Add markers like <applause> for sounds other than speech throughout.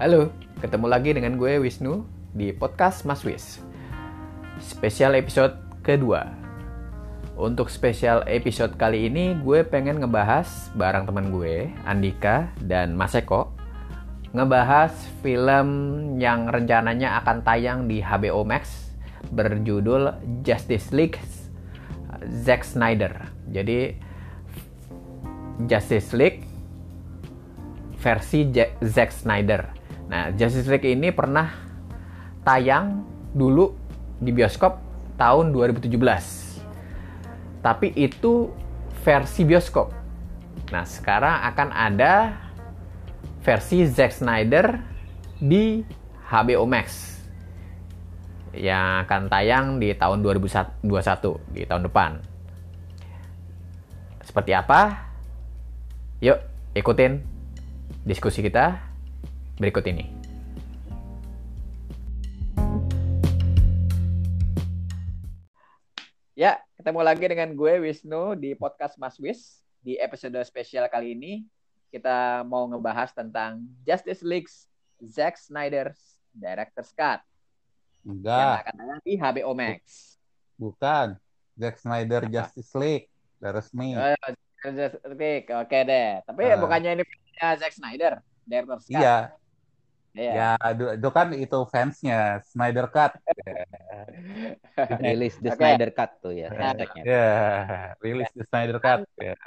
Halo, ketemu lagi dengan gue Wisnu di podcast Mas Wis. Spesial episode kedua. Untuk spesial episode kali ini gue pengen ngebahas bareng teman gue, Andika dan Mas Eko, ngebahas film yang rencananya akan tayang di HBO Max berjudul Justice League Zack Snyder. Jadi Justice League versi Zack Snyder. Nah, Justice League ini pernah tayang dulu di bioskop tahun 2017. Tapi itu versi bioskop. Nah, sekarang akan ada versi Zack Snyder di HBO Max yang akan tayang di tahun 2021 di tahun depan. Seperti apa? Yuk, ikutin diskusi kita berikut ini. Ya, ketemu lagi dengan gue Wisnu di podcast Mas Wis. Di episode spesial kali ini kita mau ngebahas tentang Justice League Zack Snyder's Director's Cut. Enggak. Yang akan tayang di HBO Max. Bukan. Zack Snyder Apa? Justice League. Udah resmi. Oh, Justice League, oke deh. Tapi uh. bukannya ini punya Zack Snyder, Director's Cut. Iya. Iya. Ya, itu kan itu fansnya Snyder Cut. <laughs> Rilis the okay. Snyder Cut tuh ya. Ya, yeah. rilis the Snyder Cut. Ya.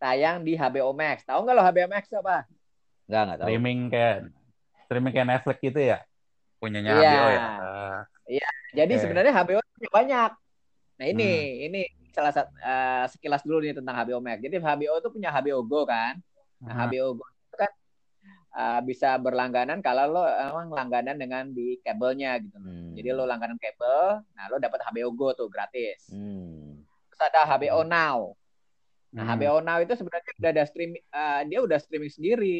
Tayang di HBO Max. Tahu nggak lo HBO Max apa? Nggak, nggak tahu. Streaming kayak streaming kayak Netflix gitu ya? Punyanya yeah. HBO ya. Iya. Jadi okay. sebenarnya HBO punya banyak. Nah ini, hmm. ini salah satu uh, sekilas dulu nih tentang HBO Max. Jadi HBO itu punya HBO Go kan. Nah, hmm. HBO Go itu kan uh, bisa berlangganan kalau lo emang langganan dengan di kabelnya gitu. Hmm. Jadi lo langganan kabel, nah lo dapat HBO Go tuh gratis. Hmm. Terus ada HBO hmm. Now. Nah, hmm. HBO Now itu sebenarnya udah ada streaming uh, dia udah streaming sendiri.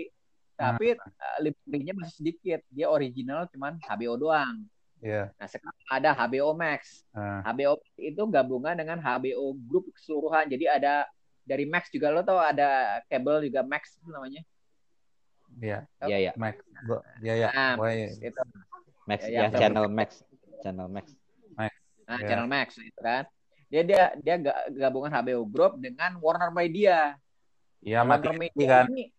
Tapi uh, library-nya masih sedikit. Dia original cuman HBO doang. Yeah. Nah sekarang ada HBO Max. Uh. HBO itu gabungan dengan HBO Group keseluruhan. Jadi ada dari Max juga lo tau ada kabel juga Max namanya. Iya. Iya iya. Max. Iya iya. Nah, itu. Max ya, ya channel Max. Channel Max. Max. Nah, yeah. channel Max itu kan. Dia dia dia gabungan HBO Group dengan Warner Media. Iya, Warner Media kan. ini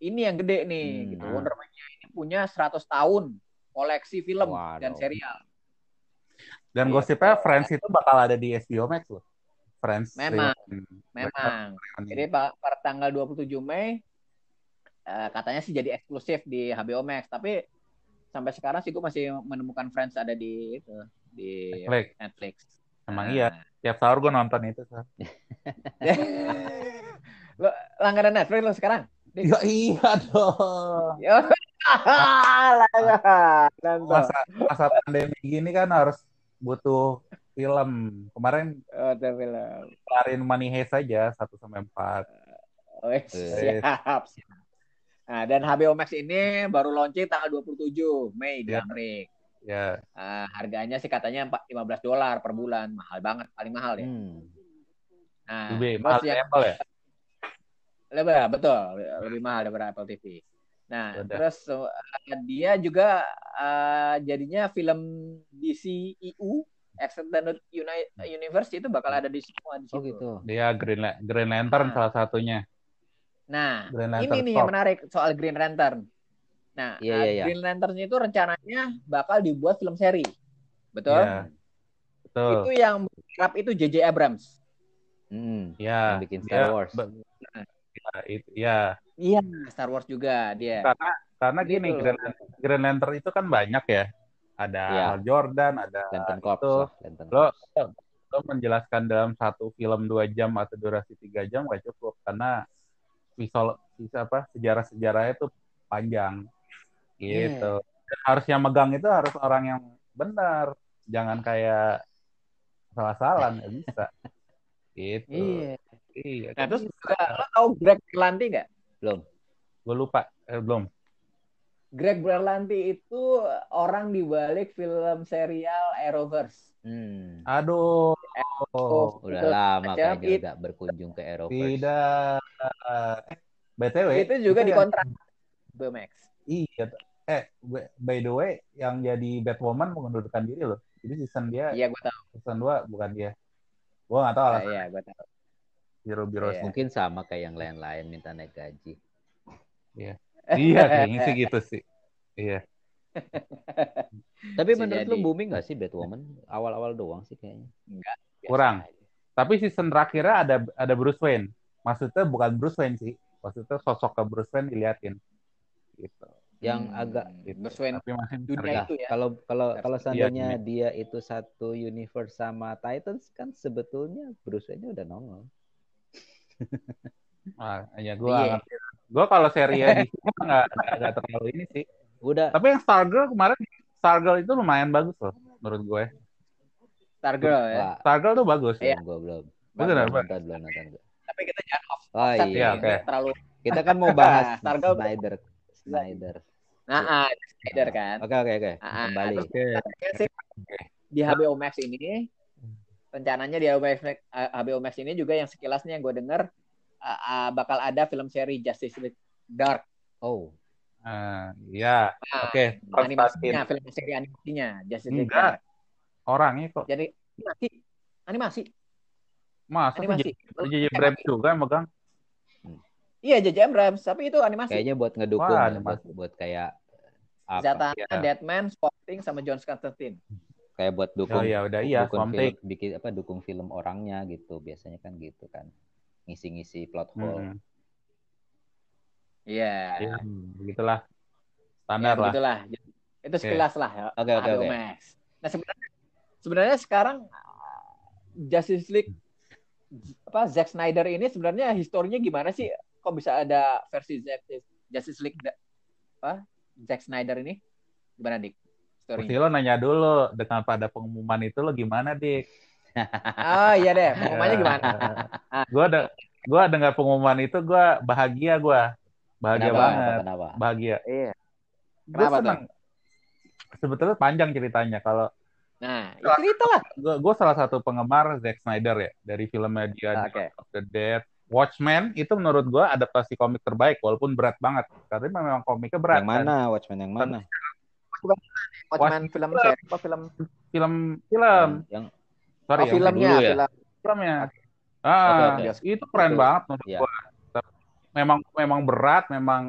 ini yang gede nih hmm. gitu. Warner Media ini punya 100 tahun koleksi film Waduh. dan serial. Dan ya, gosipnya Friends itu bakal ada di HBO Max loh. Friends. Memang. Memang. Jadi pada tanggal 27 Mei uh, katanya sih jadi eksklusif di HBO Max, tapi sampai sekarang sih gue masih menemukan Friends ada di itu di Netflix. Netflix. Emang nah. iya. Tiap sahur gue nonton itu. lo <laughs> langganan Netflix lo sekarang? Ya iya dong. Ya. <laughs> masa masa pandemi gini kan harus butuh film. Kemarin oh, film. Kelarin Money Heist saja satu sampai empat. Oh, siap. Nah, dan HBO Max ini baru launching tanggal 27 Mei di yeah. Amerika. Ya. Yeah. Uh, harganya sih katanya 15 dolar per bulan, mahal banget, paling mahal ya. Hmm. Nah, lebih mahal yang... Apple ya? Lebih betul, lebih mahal daripada Apple TV. Nah, Udah. terus uh, dia juga uh, jadinya film DC EU Extended Universe itu bakal ada di semua di situ. Oh gitu. Dia Green, Green Lantern nah. salah satunya. Nah, ini nih yang menarik soal Green Lantern. Nah, yeah, yeah, yeah. Green Lantern itu rencananya bakal dibuat film seri. Betul? Yeah. Betul. Itu yang berharap itu JJ Abrams. Hmm, ya, yang bikin Star yeah. Wars. Nah, ya, itu, ya. Iya, Star Wars juga dia. Karena karena gini gitu. Green, Green Lantern itu kan banyak ya. Ada ya. Jordan, ada Lantern Corps, itu. Lantern lo, lo menjelaskan dalam satu film dua jam atau durasi tiga jam gak cukup karena visual apa sejarah-sejarahnya itu panjang gitu. Yeah. Harus yang megang itu harus orang yang benar, jangan kayak salah-salah nggak bisa. Gitu. Iya. Iya. Nah, terus lo tau Greg Berlanti nggak? Belum. Gue lupa. Eh, belum. Greg Berlanti itu orang di balik film serial Arrowverse. Hmm. Aduh. Oh, udah lama kayaknya it, gak berkunjung ke Arrowverse. Tidak. BTW. Itu juga di kontrak BMX. Iya. Eh, by the way, yang jadi Batwoman mengundurkan diri loh. Jadi season dia. Iya, gue tahu. Season 2 bukan dia. Gue gak tahu alasan. Uh, iya, gue tahu. Biro biro iya. Mungkin sama kayak yang lain-lain minta naik gaji. Iya. Iya, kayaknya sih gitu sih. Iya. Tapi menurut jadi. lu booming gak sih Batwoman? Awal-awal doang sih kayaknya. Enggak. Kurang. Tapi season terakhirnya ada ada Bruce Wayne. Maksudnya bukan Bruce Wayne sih. Maksudnya sosok ke Bruce Wayne diliatin. Gitu. Yang hmm. agak gitu. Bruce Wayne Tapi masih dunia itu ya. Kalau kalau kalau seandainya iya, dia itu satu universe sama Titans kan sebetulnya Bruce Wayne udah nongol. Ah, ya gue yeah. Gue kalau seri di sini nggak nggak terlalu ini sih. Udah. Tapi yang Stargirl kemarin Stargirl itu lumayan bagus loh menurut gue. Stargirl ya. Stargirl tuh bagus. Iya. Gue belum. Betul belum nonton, belum nonton. Tapi kita jangan off. Oh iya. Ya, okay. Terlalu. Kita kan mau bahas <laughs> Stargirl Snyder. Snyder. Nah, ah, Snyder kan. Oke oke oke. Ah, Kembali. Oke. Di HBO Max ini rencananya di HBO Max ini juga yang sekilasnya yang gue denger uh, uh, bakal ada film seri Justice League Dark. Oh. Uh, ya, nah, oke. Okay. Animasinya, film seri animasinya Justice League Enggak. Dark. Orangnya kok. Jadi animasi, animasi. Mas, animasi. Jadi Abrams juga yang megang. Iya, JJ Abrams, tapi itu animasi. Kayaknya buat ngedukung, Wah, ya, buat, buat kayak apa? Zatanna, ya. Deadman, Swamp sama John Constantine kayak buat dukung oh, ya udah iya dukung film, bikin apa dukung film orangnya gitu biasanya kan gitu kan ngisi-ngisi plot hole hmm. iya. Yeah. ya, begitulah. Standar ya, lah. begitulah. Itu sekilas okay. lah ya. Oke oke oke. Nah sebenarnya sebenarnya sekarang Justice League apa Zack Snyder ini sebenarnya historinya gimana sih? Kok bisa ada versi Zack Justice League apa Zack Snyder ini? Gimana dik? Pasti lo nanya dulu dengan pada pengumuman itu lo gimana, Dik? Oh iya deh, pengumumannya gimana? gue ada gue dengar pengumuman itu gue bahagia gue bahagia kenapa, banget. Kenapa? bahagia. Iya. Kenapa tuh? sebetulnya panjang ceritanya kalau nah ya cerita lah. gue gue salah satu penggemar Zack Snyder ya dari filmnya dia okay. of the Dead. Watchmen itu menurut gue adaptasi komik terbaik walaupun berat banget. Karena memang komiknya berat yang mana? kan? Watchmen yang mana? Watchmen film film apa film film. Film yang sorry oh, filmnya ya. film filmnya ah okay, okay. itu keren okay. banget menurut yeah. gua memang memang berat memang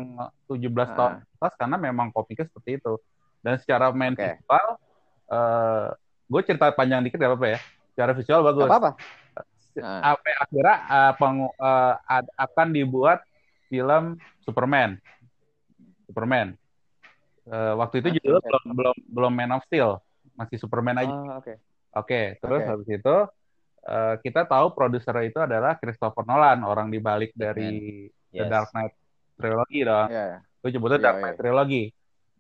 17 uh. tahun karena memang komiknya seperti itu dan secara main okay. visual uh, eh, gue cerita panjang dikit gak apa-apa ya secara visual bagus apa apa uh. apa akhirnya uh, peng, uh, ad, akan dibuat film Superman Superman Uh, waktu itu judulnya belum belum belum Man of Steel, masih Superman aja. Oh, Oke, okay. Okay, terus okay. habis itu uh, kita tahu produser itu adalah Christopher Nolan, orang di balik dari yes. The Dark Knight trilogi dong. Yeah. Gue sebutnya yeah, Dark Knight yeah. trilogi.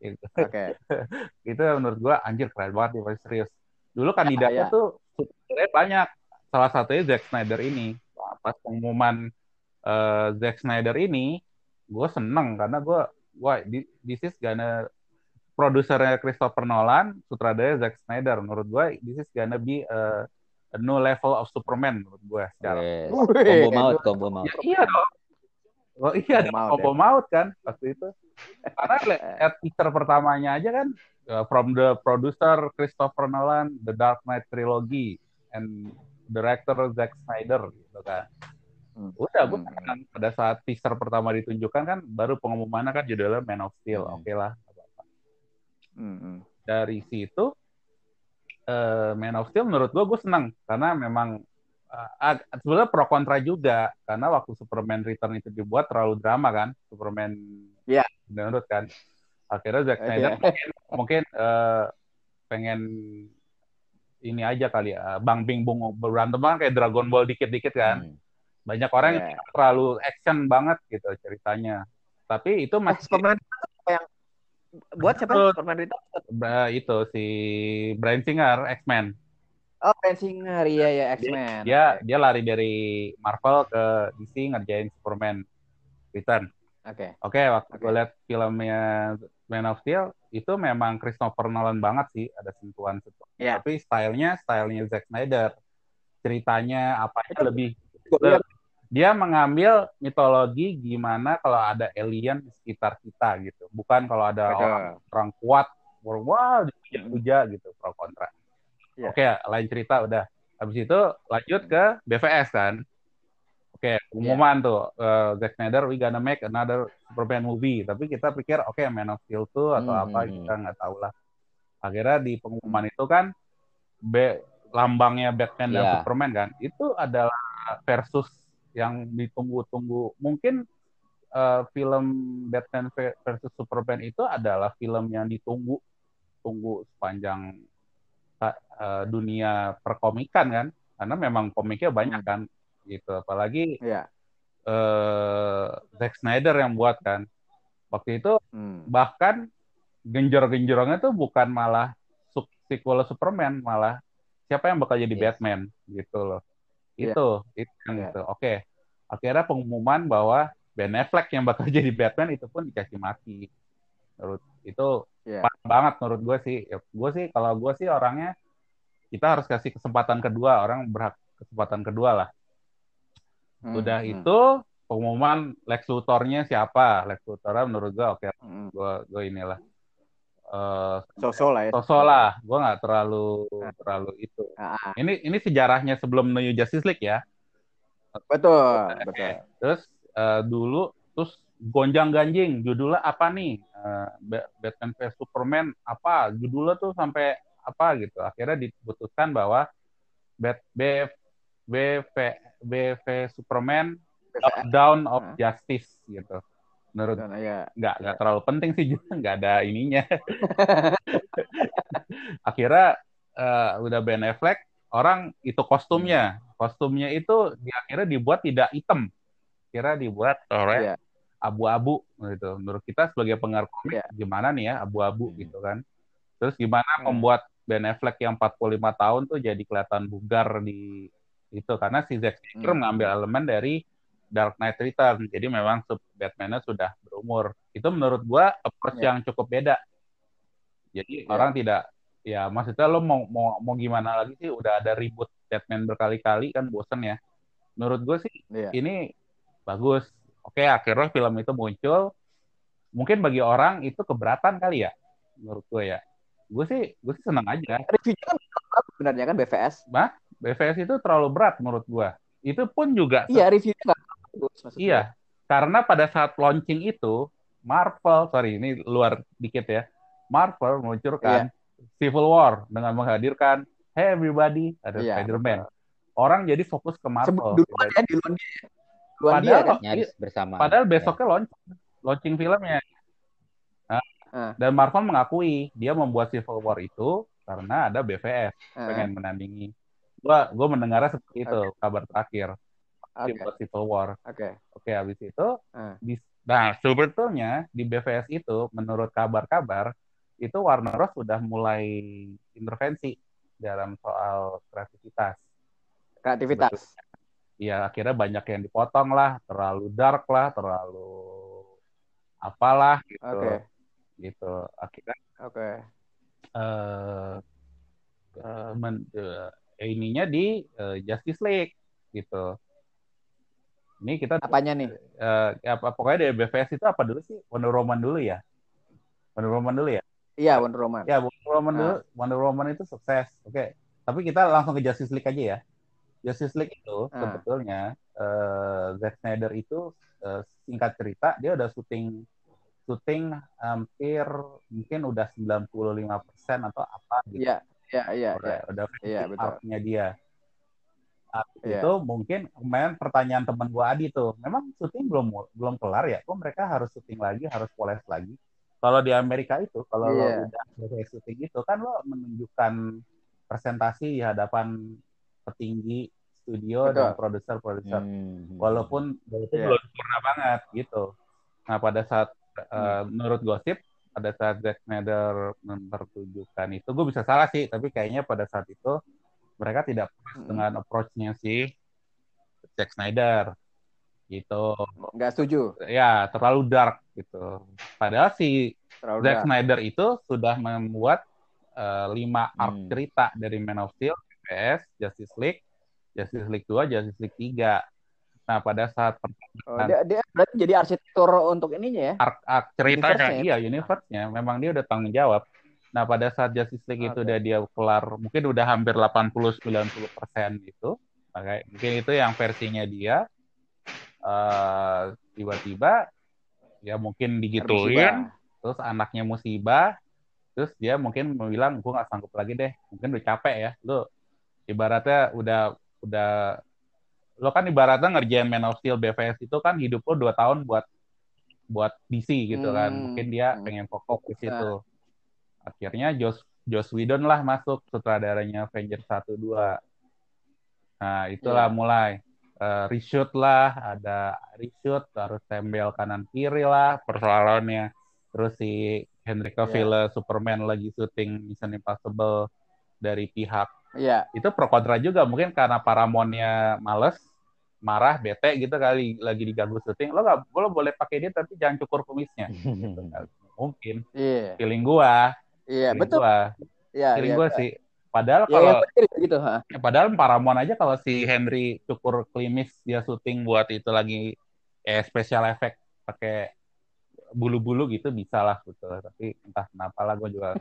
Gitu. Oke. Okay. <laughs> itu menurut gue anjir keren banget dia serius. Dulu kandidatnya yeah, yeah. tuh sebenarnya banyak. Salah satunya Zack Snyder ini. Pas pengumuman uh, Zack Snyder ini, gue seneng karena gue wah this is gonna produsernya Christopher Nolan, sutradara Zack Snyder. Menurut gue, this is gonna be a, a new level of Superman menurut gue secara. Yes. Combo maut, combo maut. Ya, iya dong. Oh iya dong, combo ya. maut kan waktu itu. Karena lihat teaser pertamanya aja kan, uh, from the producer Christopher Nolan, The Dark Knight Trilogy, and director Zack Snyder gitu kan. Hmm. Udah, gue hmm. kan pada saat teaser pertama ditunjukkan kan baru pengumumannya kan judulnya Man of Steel. Hmm. Oke okay lah. Hmm. Dari situ uh, Man of Steel menurut gue gue senang karena memang uh, sebenarnya pro kontra juga karena waktu Superman Return itu dibuat terlalu drama kan Superman Iya. Yeah. menurut kan akhirnya Zack Snyder yeah. mungkin, mungkin uh, pengen ini aja kali ya bang bing bung berantem kan kayak Dragon Ball dikit-dikit kan hmm banyak orang yeah. yang terlalu action banget gitu ceritanya. Tapi itu masih Superman yang buat siapa? Superman itu? Itu si Brian Singer X-Men. Oh, Brian Singer, iya ya X-Men. Dia okay. dia lari dari Marvel ke DC ngerjain Superman Return. Oke. Okay. Oke, okay, waktu okay. gue lihat filmnya Man of Steel itu memang Christopher Nolan banget sih, ada sentuhan sentuhan. Yeah. Tapi stylenya stylenya Zack Snyder. Ceritanya apa itu lebih dia mengambil mitologi gimana kalau ada alien di sekitar kita gitu. Bukan kalau ada orang, orang kuat, wah dipuja-puja gitu pro kontra. Yeah. Oke, lain cerita udah. Habis itu lanjut ke BVS kan. Oke, pengumuman yeah. tuh uh, Zack Snyder we gonna make another Superman movie. Tapi kita pikir oke okay, Man of Steel tuh atau hmm. apa hmm, kita hmm. nggak tahu lah. Akhirnya di pengumuman itu kan B, lambangnya Batman yeah. dan iya. Superman kan. Itu adalah versus yang ditunggu-tunggu. Mungkin uh, film Batman versus Superman itu adalah film yang ditunggu tunggu sepanjang uh, dunia perkomikan kan, karena memang komiknya banyak hmm. kan, gitu. Apalagi yeah. uh, Zack Snyder yang buat kan. Waktu itu hmm. bahkan genjor-genjorongnya tuh bukan malah sequel Superman, malah siapa yang bakal jadi yes. Batman gitu loh. Itu yeah. itu kan yeah. itu oke akhirnya pengumuman bahwa Ben Affleck yang bakal <laughs> jadi Batman itu pun dikasih mati menurut itu yeah. banget menurut gue sih ya, gue sih kalau gue sih orangnya kita harus kasih kesempatan kedua orang berhak kesempatan kedua lah hmm, udah hmm. itu pengumuman Lex Luthor-nya siapa Lex Luthor menurut gue oke okay, hmm. gue gue inilah uh, sosok lah ya. Sosok lah, gue nggak terlalu nah. terlalu itu. Nah. Ini ini sejarahnya sebelum New Justice League ya. Betul, betul. Terus uh, dulu terus gonjang ganjing judulnya apa nih? Uh, Batman vs Superman apa? Judulnya tuh sampai apa gitu. Akhirnya diputuskan bahwa Bat B BV BV Superman Down of Justice gitu menurut Dan, ya, nggak ya. nggak terlalu penting sih juga nggak ada ininya <laughs> akhirnya uh, udah Ben Affleck orang itu kostumnya kostumnya itu di akhirnya dibuat tidak hitam kira dibuat oleh yeah. abu-abu gitu menurut kita sebagai pengaruh komik yeah. gimana nih ya abu-abu hmm. gitu kan terus gimana hmm. membuat Ben Affleck yang 45 tahun tuh jadi kelihatan bugar di itu karena si Zack Snyder hmm. mengambil elemen dari Dark Knight Return. Jadi memang Batman-nya sudah berumur. Itu menurut gua approach yeah. yang cukup beda. Jadi yeah. orang tidak ya maksudnya lo mau mau mau gimana lagi sih udah ada ribut Batman berkali-kali kan bosen ya. Menurut gue sih yeah. ini bagus. Oke, akhirnya film itu muncul. Mungkin bagi orang itu keberatan kali ya menurut gue ya. Gue sih gue sih senang aja. Reviewnya kan sebenarnya kan BVS. Bah, BVS itu terlalu berat menurut gue. Itu pun juga Iya, reviewnya Iya, karena pada saat launching itu Marvel, sorry ini luar dikit ya, Marvel meluncurkan yeah. Civil War dengan menghadirkan Hey everybody ada yeah, Spider-Man. Orang jadi fokus ke Marvel. Duluan ya, duluan dia. Duluan padahal, dia kan? Nyaris bersama. Padahal besoknya ya. launching, launching filmnya. Nah, uh. Dan Marvel mengakui dia membuat Civil War itu karena ada BVS uh. pengen menandingi. Gua gua mendengarnya seperti itu okay. kabar terakhir okay. buat Civil War. Oke. Okay. Oke, okay, habis itu uh. di nah sebetulnya di BVS itu menurut kabar-kabar itu Warner Bros sudah mulai intervensi dalam soal kreativitas. Kreativitas. Iya, akhirnya banyak yang dipotong lah, terlalu dark lah, terlalu apalah gitu. Okay. Gitu. Akhirnya Oke. Okay. Uh, uh, men, uh, ininya di uh, Justice League gitu. Ini kita apanya nih? Uh, ya, pokoknya dari BVS itu apa dulu sih? Wonder Woman dulu ya. Wonder Woman dulu ya. Iya Wonder Woman. Ya Wonder Woman dulu. Ah. Wonder Woman itu sukses. Oke. Okay. Tapi kita langsung ke Justice League aja ya. Justice League itu ah. sebetulnya uh, Zack Snyder itu uh, singkat cerita dia udah syuting syuting hampir mungkin udah 95% atau apa gitu. Iya, iya, iya. Udah, ya. udah ya, betul. dia yeah. itu mungkin kemarin pertanyaan teman gua Adi tuh memang syuting belum belum kelar ya kok mereka harus syuting lagi harus poles lagi kalau di Amerika itu kalau yeah. lo udah selesai syuting itu kan lo menunjukkan presentasi di hadapan petinggi studio Betul. dan produser-produser hmm. walaupun itu yeah. belum sempurna banget gitu nah pada saat uh, menurut gosip pada saat Zack Snyder mempertunjukkan itu gue bisa salah sih tapi kayaknya pada saat itu mereka tidak puas dengan approach-nya si Zack Snyder gitu. Nggak setuju. Ya, terlalu dark gitu. Padahal si terlalu Zack dark. Snyder itu sudah membuat uh, lima arc hmm. cerita dari Man of Steel, PS, Justice League, Justice League 2, Justice League 3. Nah, pada saat oh, dia, dia berarti jadi arsitektur untuk ininya ya. Arc, arc ceritanya universe iya, universe-nya memang dia udah tanggung jawab. Nah, pada saat Justice League okay. itu udah dia kelar, mungkin udah hampir 80 90 persen itu. Makanya mungkin itu yang versinya dia. Uh, tiba-tiba ya mungkin digituin, terus anaknya musibah, terus dia mungkin bilang gue nggak sanggup lagi deh, mungkin udah capek ya, lu ibaratnya udah udah lo kan ibaratnya ngerjain Man of Steel BVS itu kan hidup lo dua tahun buat buat DC gitu kan. hmm. mungkin dia hmm. pengen fokus ke situ akhirnya Joss Joss Whedon lah masuk sutradaranya Avengers satu dua nah itulah yeah. mulai uh, reshoot lah ada reshoot harus tembel kanan kiri lah persoalannya terus si Henry Cavill yeah. Superman lagi syuting Mission Impossible dari pihak Iya. Itu pro kontra juga mungkin karena Paramountnya males marah, bete gitu kali lagi diganggu syuting, lo gak lo boleh pakai dia tapi jangan cukur kumisnya. <laughs> gitu. Mungkin. Iya. Feeling gua. Iya, betul. Gua. Iya, iya, gua sih. Padahal ya, kalau gitu, ha? Ya, padahal Paramount aja kalau si Henry cukur klimis dia syuting buat itu lagi eh special effect pakai bulu-bulu gitu bisa lah gitu tapi entah kenapa lah gue juga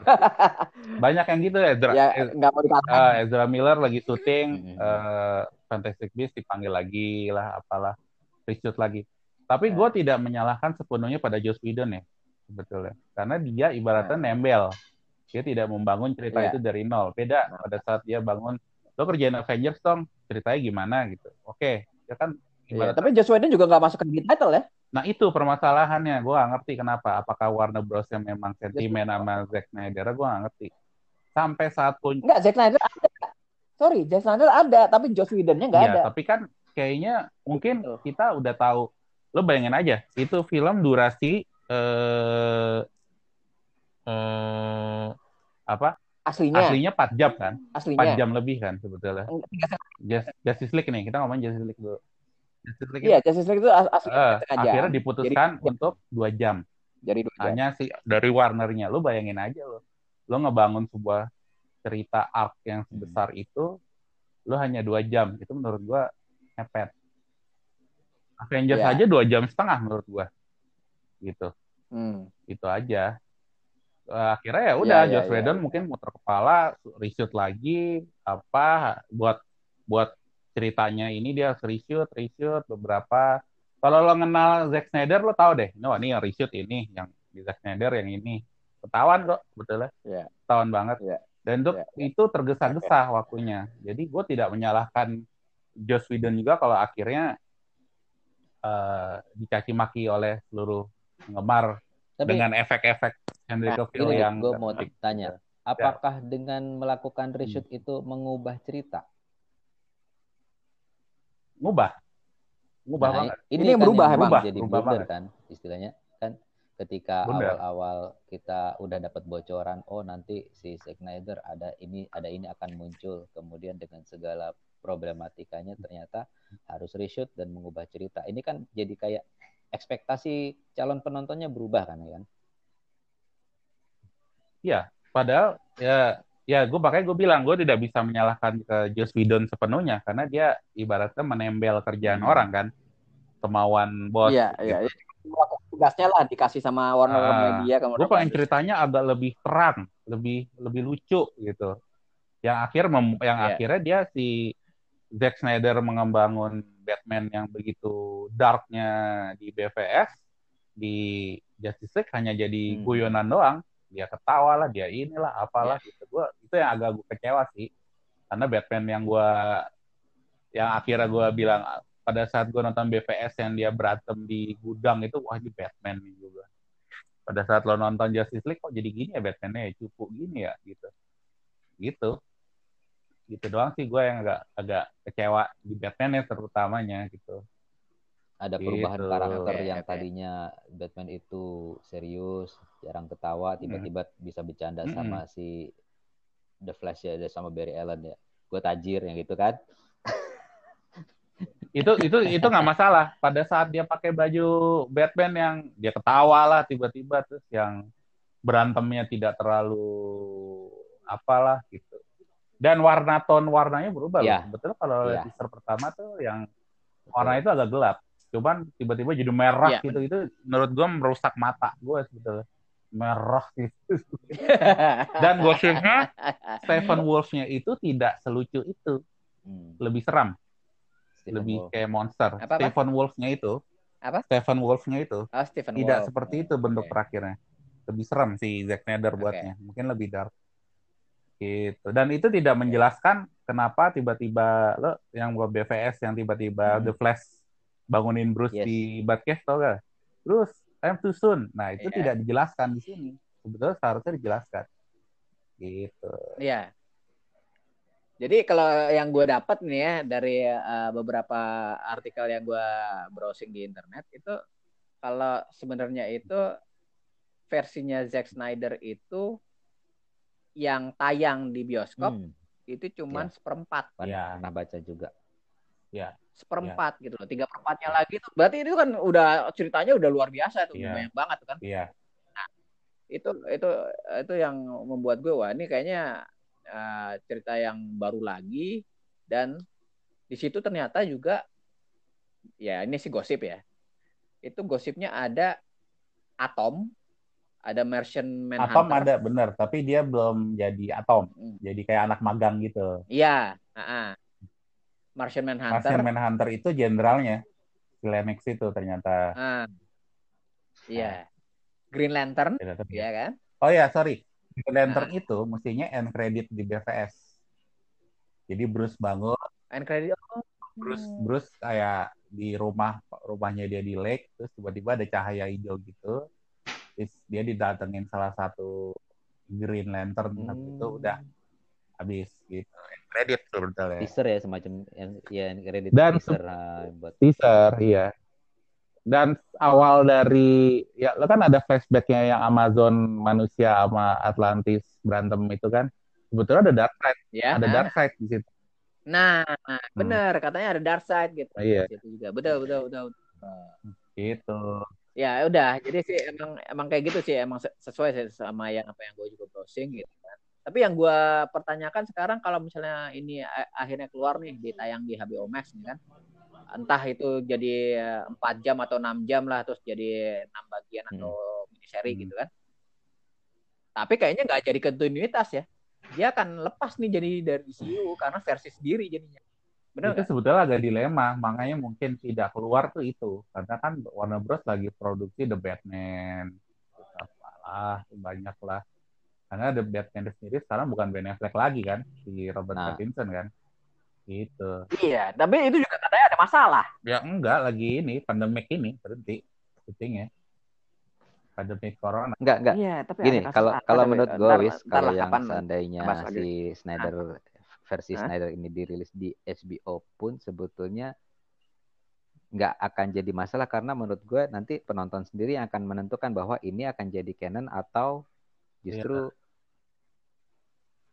<laughs> banyak yang gitu Ezra ya, nggak mau uh, Ezra Miller lagi syuting uh, Fantastic Beasts dipanggil lagi lah apalah reshoot lagi tapi ya. gue tidak menyalahkan sepenuhnya pada Joss Whedon ya sebetulnya karena dia ibaratnya ya. nembel dia tidak membangun cerita ya. itu dari nol. Beda nah. pada saat dia bangun lo kerjain Avengers dong ceritanya gimana? Gitu. Oke ya kan ya, tapi Joss Whedon juga nggak masuk ke title ya? Nah itu permasalahannya, gue gak ngerti kenapa. Apakah Warner Bros yang memang sentimen sama Zack Snyder, gue gak ngerti. Sampai saat pun... Enggak, Zack Snyder ada. Sorry Jack Snyder ada tapi Joss Whedonnya nggak ya, ada. tapi kan kayaknya mungkin kita udah tahu. Lo bayangin aja itu film durasi eh, eh, apa? Aslinya. Aslinya 4 jam kan? Aslinya. 4 jam lebih kan sebetulnya. Just, Justice League nih kita ngomongin Justice League dulu. Justice League iya Justice League itu asli uh, akhirnya diputuskan Jadi, untuk dua jam. Jadi dua jam. hanya sih dari Warnernya. Lo bayangin aja lo lo ngebangun sebuah cerita arc yang sebesar hmm. itu lu hanya dua jam. Itu menurut gua mepet Avengers yeah. aja dua jam setengah menurut gua. Gitu. Hmm. itu aja akhirnya ya udah yeah, yeah, Joss yeah, Whedon yeah. mungkin muter kepala reshoot lagi apa buat buat ceritanya ini dia reshoot reshoot beberapa kalau lo kenal Zack Snyder lo tau deh no ini yang reshoot ini yang di Zack Snyder yang ini ketahuan kok betul ya yeah. ketahuan banget yeah. Dan untuk ya, ya. itu tergesa-gesa ya. waktunya. Jadi gue tidak menyalahkan Joss Whedon juga kalau akhirnya uh, dicaci maki oleh seluruh penggemar dengan efek-efek Henry nah, Cavill yang gue mau tanya, apakah ya. dengan melakukan reshoot hmm. itu mengubah cerita? Ngubah. Ngubah nah, banget. Ini, ini kan berubah emang jadi berubah kan istilahnya ketika awal-awal kita udah dapat bocoran oh nanti si Snyder ada ini ada ini akan muncul kemudian dengan segala problematikanya ternyata harus reshoot dan mengubah cerita ini kan jadi kayak ekspektasi calon penontonnya berubah kan kan Iya, padahal ya ya gue makanya gue bilang gue tidak bisa menyalahkan ke Joss Whedon sepenuhnya karena dia ibaratnya menembel kerjaan hmm. orang kan kemauan bos. Iya, iya, gitu. iya tugasnya lah dikasih sama Warner uh, Media gue pengen ceritanya agak lebih terang lebih lebih lucu gitu yang akhir mem, yang yeah. akhirnya dia si Zack Snyder mengembangun Batman yang begitu darknya di BVS di Justice League hanya jadi hmm. guyonan doang dia ketawa lah dia inilah apalah yeah. gitu. Gue itu yang agak gue kecewa sih. Karena Batman yang gue yang akhirnya gue bilang pada saat gue nonton BVS yang dia berantem di gudang itu wah ini Batman nih juga. Pada saat lo nonton Justice League kok jadi gini ya Batman-nya ya? Cupu gini ya? Gitu. Gitu. Gitu doang sih gue yang agak agak kecewa di Batman ya terutamanya gitu ada perubahan gitu. karakter ya, yang tadinya Batman itu serius jarang ketawa tiba-tiba hmm. bisa bercanda hmm. sama si The Flash ya sama Barry Allen ya gue tajir yang gitu kan <laughs> itu itu itu nggak masalah pada saat dia pakai baju Batman yang dia ketawa lah tiba-tiba terus yang berantemnya tidak terlalu apalah gitu dan warna tone warnanya berubah ya. loh. betul kalau ya. teaser pertama tuh yang warna itu agak gelap cuman tiba-tiba jadi merah yeah. gitu itu menurut gue merusak mata gue sebetulnya merah gitu <laughs> dan gosipnya Stephen Wolf-nya itu tidak selucu itu hmm. lebih seram Stephen lebih Wolf. kayak monster apa, apa? Stephen Wolf-nya itu apa Stephen Wolf-nya itu oh, Stephen tidak Wolf. seperti itu bentuk okay. terakhirnya lebih serem si Zack Snyder buatnya okay. mungkin lebih dark gitu dan itu tidak menjelaskan kenapa tiba-tiba lo yang buat BVS yang tiba-tiba hmm. The Flash bangunin Bruce yes. di Batcave tau gak Bruce I'm too soon nah itu yeah. tidak dijelaskan di sini sebetulnya seharusnya dijelaskan gitu iya yeah. Jadi kalau yang gue dapat nih ya dari uh, beberapa artikel yang gue browsing di internet itu kalau sebenarnya itu versinya Zack Snyder itu yang tayang di bioskop hmm. itu cuman ya. seperempat. Ya. Pernah baca juga. Ya. Seperempat ya. gitu loh. Tiga perempatnya lagi itu berarti itu kan udah ceritanya udah luar biasa tuh, ya. banyak banget kan. Iya. Nah, itu itu itu yang membuat gue wah ini kayaknya uh, cerita yang baru lagi dan di situ ternyata juga ya ini sih gosip ya itu gosipnya ada atom ada Martian Manhunter atom ada bener tapi dia belum jadi atom hmm. jadi kayak anak magang gitu iya uh -uh. Martian Manhunter Martian Manhunter itu jenderalnya Lennox itu ternyata uh. iya Green Lantern iya kan oh ya sorry Lantern nah. itu mestinya end credit di BVS. Jadi Bruce bangun. End credit. Oh. Bruce Bruce kayak di rumah rumahnya dia di lake terus tiba-tiba ada cahaya hijau gitu. Terus dia didatengin salah satu Green Lantern hmm. itu udah habis gitu. End credit sebetulnya. Teaser ya semacam yang ya credit Dan teaser uh, buat teaser iya. Dan awal dari ya lo kan ada flashbacknya yang Amazon manusia sama Atlantis berantem itu kan? Sebetulnya ada dark side. Ya ada dark side di situ. Nah hmm. benar katanya ada dark side gitu. Oh, iya. Itu juga. Betul betul betul, gitu. Ya udah. Jadi sih emang emang kayak gitu sih. Emang sesuai sih sama yang apa yang gue juga browsing gitu tapi yang gue pertanyakan sekarang kalau misalnya ini akhirnya keluar nih ditayang di HBO Max nih kan entah itu jadi empat jam atau enam jam lah terus jadi enam bagian hmm. atau mini seri hmm. gitu kan tapi kayaknya nggak jadi kontinuitas ya dia akan lepas nih jadi dari DCU karena versi sendiri jadinya Benar itu gak? sebetulnya agak dilema makanya mungkin tidak keluar tuh itu karena kan Warner Bros lagi produksi The Batman lah banyak lah karena The Batman sendiri sekarang bukan Ben Affleck lagi kan si Robert nah. Pattinson kan Gitu. Iya, tapi itu juga katanya ada masalah. Ya enggak, lagi ini pandemik ini berhenti syutingnya. Pandemik corona. Enggak, enggak. Iya, tapi Gini, kalau kalau menurut gue wis kalau yang kapan seandainya si Snyder versi Hah? Snyder ini dirilis di HBO pun sebetulnya nggak akan jadi masalah karena menurut gue nanti penonton sendiri yang akan menentukan bahwa ini akan jadi canon atau justru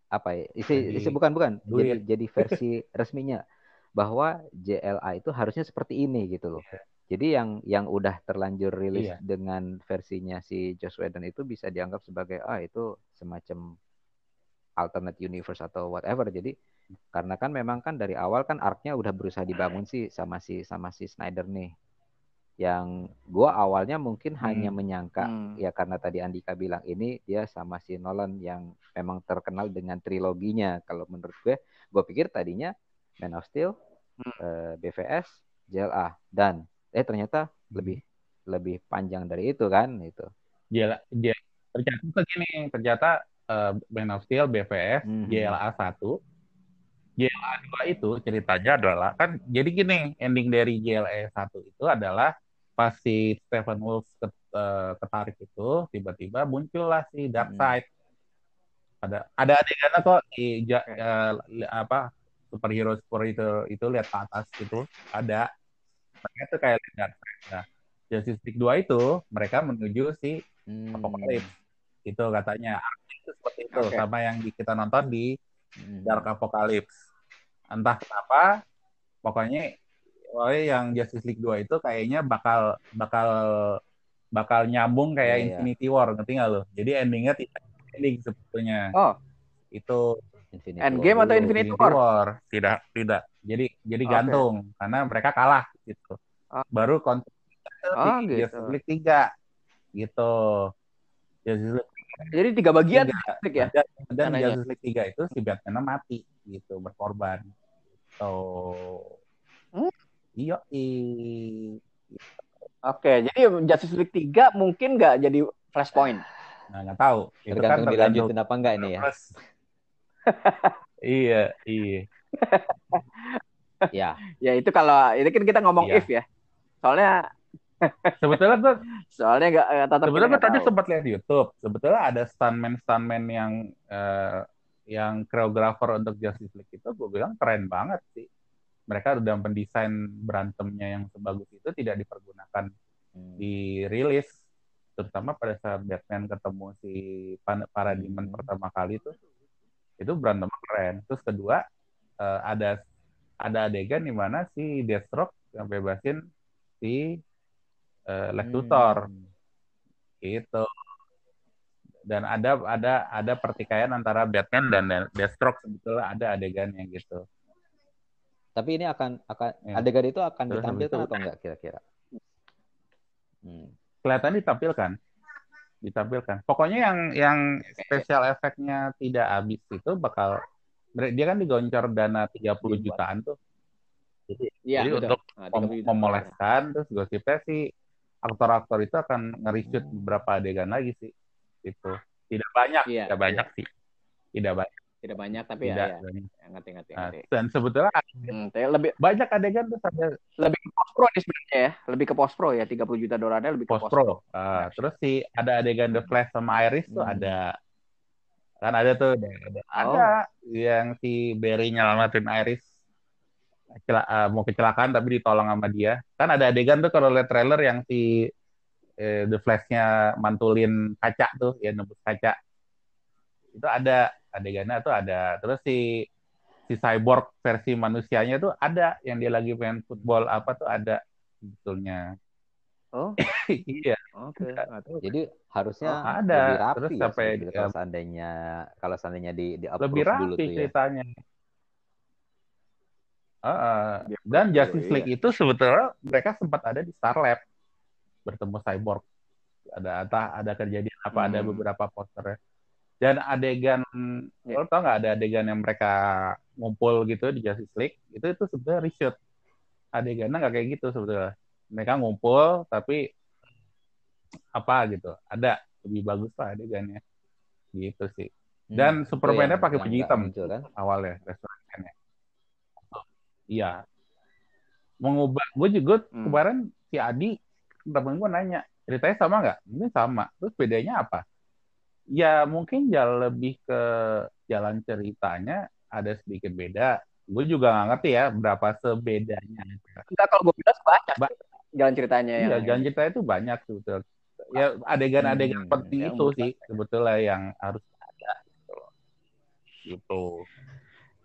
apa ya isi, jadi, isi bukan bukan jadi jadi <laughs> versi resminya bahwa JLA itu harusnya seperti ini gitu loh. Yeah. Jadi yang yang udah terlanjur rilis yeah. dengan versinya si Joss Whedon itu bisa dianggap sebagai ah itu semacam alternate universe atau whatever. Jadi karena kan memang kan dari awal kan arc-nya udah berusaha dibangun sih sama si sama si Snyder nih yang gue awalnya mungkin hmm. hanya menyangka hmm. ya karena tadi Andika bilang ini dia sama si Nolan yang memang terkenal dengan triloginya kalau menurut gue gue pikir tadinya Man of Steel hmm. uh, eh, BVS JLA dan eh ternyata hmm. lebih lebih panjang dari itu kan itu JLA, JLA ternyata begini ternyata uh, Man of Steel BVS hmm. JLA satu JLA 2 itu ceritanya adalah kan jadi gini ending dari JLA 1 itu adalah pas si Stephen Wolf eh, ketarik itu tiba-tiba muncullah si Dark hmm. Side hmm. ada ada adegan kok di ja, uh, apa superhero superhero itu, itu lihat ke atas gitu ada mereka itu kayak Dark Side nah Justice League 2 itu mereka menuju si hmm. Apocalypse itu katanya itu seperti itu okay. sama yang kita nonton di hmm. Dark Apocalypse entah kenapa pokoknya Pokoknya yang Justice League 2 itu kayaknya bakal bakal bakal nyambung kayak yeah, iya. Infinity War, ngerti nggak lo? Jadi endingnya tidak ending sebetulnya. Oh. Itu Infinity Endgame atau Infinity, Infinity War? War? Tidak, tidak. jadi jadi okay. gantung karena mereka kalah gitu oh. baru kontrak oh, di gitu. Justice League tiga gitu Justice League jadi tiga bagian tiga. ya dan, dan Justice League tiga itu si Batman mati gitu berkorban so hmm? Iya Oke, jadi Justice League 3 mungkin nggak jadi flashpoint. Nah, nggak tahu. Itu kan dilanjutin apa enggak ini ya? <laughs> iya, iya. ya. Ya itu kalau ini kan kita ngomong iya. if ya. Soalnya <laughs> sebetulnya tuh soalnya nggak tetap sebetulnya gue tadi sempat lihat di YouTube sebetulnya ada stuntman stuntman yang uh, yang koreografer untuk Justice League itu gue bilang keren banget sih mereka udah mendesain berantemnya yang sebagus itu tidak dipergunakan hmm. di rilis terutama pada saat Batman ketemu si Parademon hmm. pertama kali itu itu berantem keren terus kedua uh, ada ada adegan di mana si Deathstroke yang bebasin si uh, Lex Luthor hmm. gitu dan ada ada ada pertikaian antara Batman dan Deathstroke sebetulnya ada adegannya gitu tapi ini akan akan ya. adegan itu akan Terus ditampilkan atau enggak kira-kira? Hmm. Kelihatan ditampilkan. Ditampilkan. Pokoknya yang yang spesial efeknya tidak habis itu bakal dia kan digoncor dana 30 iya, jutaan tuh. Jadi, ya, jadi untuk nah, memoleskan terus gosipnya sih aktor-aktor itu akan ngerisut beberapa adegan lagi sih. Itu tidak banyak ya, tidak banyak sih. Tidak banyak tidak banyak tapi ya, tidak, ya, ya. ngerti ngerti, nah, dan sebetulnya hmm, lebih banyak adegan tuh ada lebih ke post pro nih sebenarnya ya. Lebih ke post pro ya 30 juta dolarnya lebih ke post pro, Uh, nah, terus sih ada adegan The Flash sama Iris tuh hmm. ada. Kan ada tuh ada, ada, oh. ada yang si Barry nyelamatin Iris. Cela, uh, mau kecelakaan tapi ditolong sama dia. Kan ada adegan tuh kalau lihat trailer yang si eh, The Flash-nya mantulin kaca tuh ya nembus kaca. Itu ada adegannya tuh ada terus si si cyborg versi manusianya tuh ada yang dia lagi main football apa tuh ada sebetulnya oh <laughs> iya oke okay. jadi harusnya oh, ada lebih rapi terus ya, sampai ya, kalau seandainya kalau seandainya di di lebih rapi dulu tuh ya. ceritanya Uh, dan Justice League iya. itu sebetulnya mereka sempat ada di Star Lab bertemu cyborg ada ada ada kejadian apa hmm. ada beberapa posternya dan adegan yeah. lo tau nggak ada adegan yang mereka ngumpul gitu di Justice League? Itu itu sebenarnya reshoot. Adegannya nggak kayak gitu sebetulnya. Mereka ngumpul tapi apa gitu. Ada lebih bagus lah adegannya. Gitu sih. Hmm, dan hmm, Superman-nya pakai baju hitam muncul, kan? awalnya restorannya. Iya. Mengubah gue juga hmm. kemarin si Adi temen gue nanya ceritanya sama nggak? Ini sama. Terus bedanya apa ya mungkin jalan lebih ke jalan ceritanya ada sedikit beda. Gue juga nggak ngerti ya berapa sebedanya. Enggak kalau gue bilang banyak ba jalan ceritanya iya, yang jalan cerita itu banyak sebetulnya. Ya adegan-adegan hmm, seperti itu sih sebetulnya yang harus ada gitu. gitu.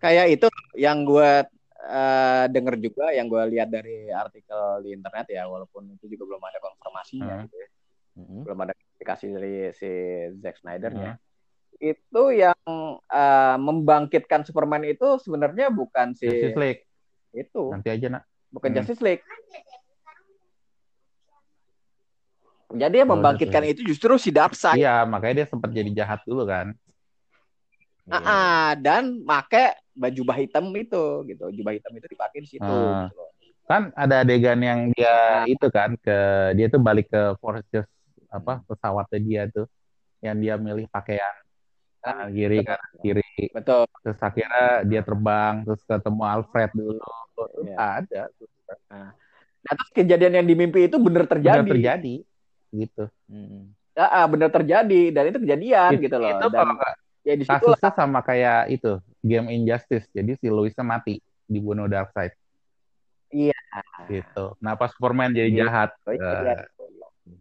Kayak itu yang gue uh, denger juga, yang gue lihat dari artikel di internet ya, walaupun itu juga belum ada konfirmasinya hmm. gitu ya. Hmm. Belum ada dikasih dari si Zack Snyder-nya. Hmm. Itu yang uh, membangkitkan Superman itu sebenarnya bukan si Justice League. Itu. Nanti aja, Nak. Bukan hmm. Justice League. Jadi yang oh, membangkitkan itu justru si Darkseid. Iya, makanya dia sempat jadi jahat dulu kan. Ah, ah dan make baju bah hitam itu gitu. Jubah hitam itu dipakai di situ. Hmm. Gitu. Kan ada adegan yang dia nah. itu kan ke dia tuh balik ke Fortress apa pesawatnya dia tuh yang dia milih pakaian nah, kiri kan kiri betul terus akhirnya dia terbang terus ketemu Alfred dulu terus ya. ada nah. nah terus kejadian yang di mimpi itu bener terjadi bener terjadi gitu hmm. ya, ah, bener terjadi dan itu kejadian It, gitu loh itu dan, kalau ya di kasusnya lah. sama kayak itu game Injustice jadi si Louisnya mati dibunuh Darkseid iya gitu nah pas Superman jadi iya. jahat oh, iya. Uh,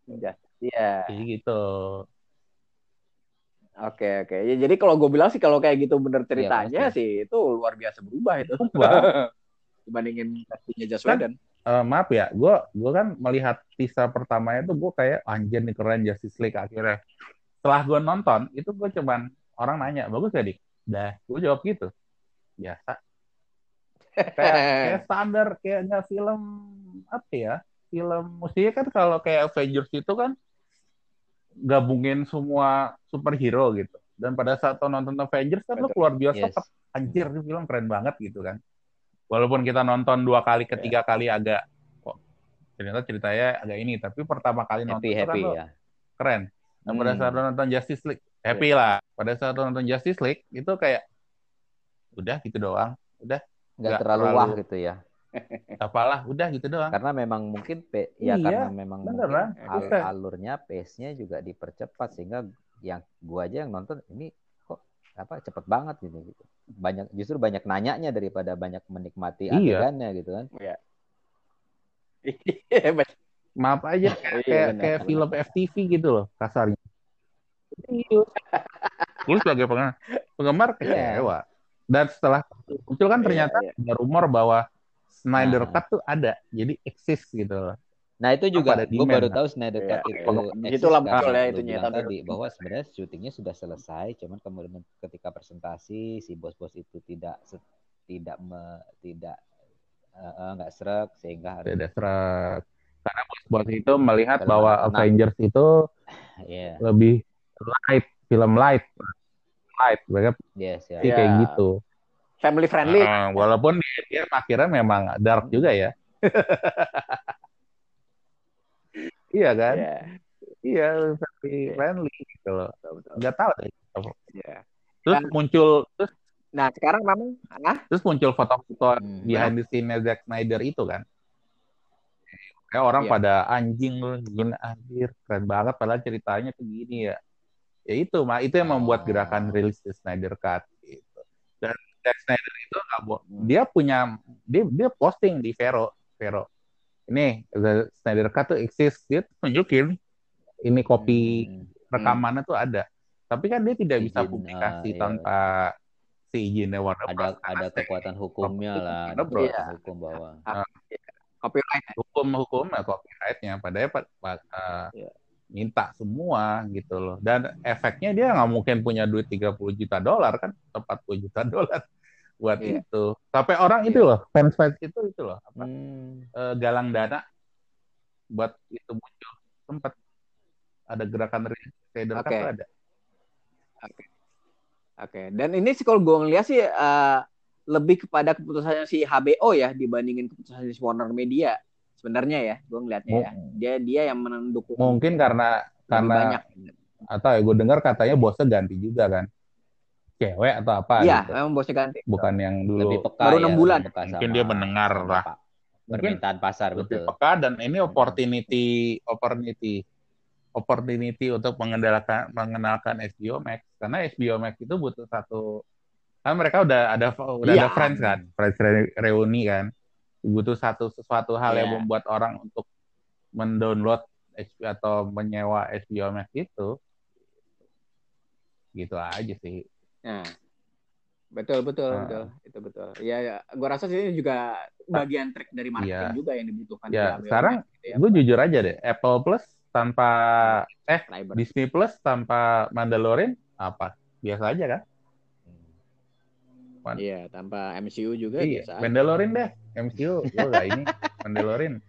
Iya. Jadi gitu. Oke oke. Ya, jadi kalau gue bilang sih kalau kayak gitu bener iya, ceritanya ya, sih itu luar biasa berubah itu. <laughs> Dibandingin pastinya Joss Whedon. Uh, maaf ya, gue gue kan melihat teaser pertamanya tuh gue kayak anjir nih keren Justice League akhirnya. Setelah gue nonton itu gue cuman orang nanya bagus gak dik? Dah, gue jawab gitu. Biasa. kayak, kayak <laughs> standar kayak nggak film apa ya film mestinya kan kalau kayak Avengers itu kan gabungin semua superhero gitu. Dan pada saat nonton Avengers kan lo keluar biasa yes. anjir ini film keren banget gitu kan. Walaupun kita nonton dua kali ketiga yeah. kali agak kok ternyata ceritanya agak ini tapi pertama kali nonton happy, kan lo ya. keren. Nah, pada saat lo nonton Justice League happy yeah. lah. Pada saat lo nonton Justice League itu kayak udah gitu doang. Udah. Nggak terlalu, terlalu wah gitu ya apalah udah gitu doang karena memang mungkin pe ya iya, karena memang beneran. al alurnya pace-nya juga dipercepat sehingga yang gua aja yang nonton ini kok apa cepet banget gitu gitu banyak justru banyak nanyanya daripada banyak menikmati iya. adegannya gitu kan iya. maaf aja kayak iya, kayak, kayak film FTV gitu loh kasarnya Gue sebagai penggemar, penggemar kecewa. Yeah. Dan setelah muncul kan ternyata yeah, yeah. ada rumor bahwa Snyder nah. Cut tuh ada, jadi eksis gitu loh. Nah itu juga gue baru tahu Snyder Cut yeah, itu yeah. itulah betul ya itunya tadi bahwa sebenarnya syutingnya sudah selesai, cuman kemudian ketika presentasi si bos-bos itu tidak tidak me, tidak nggak uh, serak sehingga harus tidak serak karena bos-bos itu melihat bahwa tenang. Avengers itu <laughs> yeah. lebih light film light light mereka yes, yeah. kayak yeah. gitu family friendly. Uh, walaupun dia akhirnya memang dark juga ya. <laughs> iya kan? Yeah. Iya, family yeah. friendly gitu loh. Enggak tahu deh. Yeah. Terus Dan, muncul terus Nah, sekarang memang ah? Terus muncul foto-foto hmm. behind the scene Zack Snyder itu kan. Kayak orang yeah. pada anjing gini anjir, keren banget padahal ceritanya tuh gini ya. Ya itu, mah itu yang membuat gerakan oh. rilis the Snyder Cut Zack Snyder itu nggak hmm. dia punya dia dia posting di Vero Vero ini The Snyder Cut tuh exist dia tunjukin ini kopi hmm. rekamannya tuh ada tapi kan dia tidak bisa publikasi uh, tanpa si izinnya Warner ada Bros. ada kekuatan hukumnya lah ada kekuatan iya. hukum bahwa uh, copyright hukum hukum ya copyrightnya padahal uh, yeah minta semua gitu loh. Dan efeknya dia nggak mungkin punya duit 30 juta dolar kan, atau 40 juta dolar <laughs> buat yeah. itu. Sampai orang yeah. itu loh, fans-fans itu itu loh, apa, hmm. uh, galang dana buat itu muncul. Sempat ada gerakan trader okay. kan ada. Oke. Okay. Oke. Okay. Dan ini sih kalau gue ngeliat sih uh, lebih kepada keputusannya si HBO ya dibandingin keputusan si Warner Media sebenarnya ya gue ngeliatnya ya. Dia dia yang mendukung mungkin karena karena banyak. atau ya gue dengar katanya bosnya ganti juga kan. Cewek atau apa iya gitu. memang bosnya ganti. Bukan yang dulu lebih peka baru enam ya, bulan. mungkin dia mendengar lah. Permintaan pasar lebih betul. peka dan ini opportunity opportunity opportunity untuk mengendalikan mengenalkan HBO Max. Karena HBO Max itu butuh satu kan mereka udah ada udah iya. ada friends kan friends reuni kan butuh satu sesuatu hal yeah. yang iya. membuat orang untuk mendownload HBO atau menyewa HBO Max itu gitu aja sih. Nah, betul betul nah. betul itu betul. Ya, ya gua rasa sih ini juga bagian trik dari marketing ya. juga yang dibutuhkan. Ya, sekarang gitu ya. gue jujur aja deh, Apple Plus tanpa eh. Disney Plus tanpa Mandalorian apa? Biasa aja kan? Iya, tanpa MCU juga iya. biasa. Mandalorian deh. MCU gue gak ini Mandalorian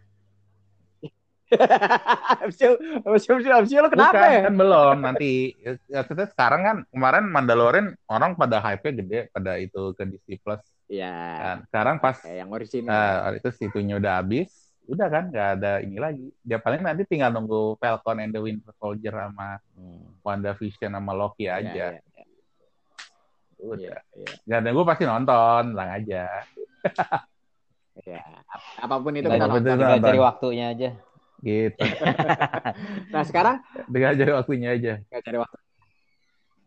<laughs> MCU, MCU, MCU lo kenapa Bukan, ya? kan belum nanti ya, sekarang kan kemarin Mandalorian orang pada hype gede pada itu ke Disney Plus. Iya. Kan, sekarang pas yang original. Uh, itu situnya udah habis, udah kan nggak ada ini lagi. Dia paling nanti tinggal nunggu Falcon and the Winter Soldier sama hmm. WandaVision sama Loki iya, aja. Ya, ya, ya. Udah. Ya, ya. Dan gue pasti nonton, lang aja. Ya, apa pun itu kita nonton. Tinggal cari waktunya aja. Gitu. <laughs> nah sekarang tinggal cari waktunya aja. Tinggal cari waktu.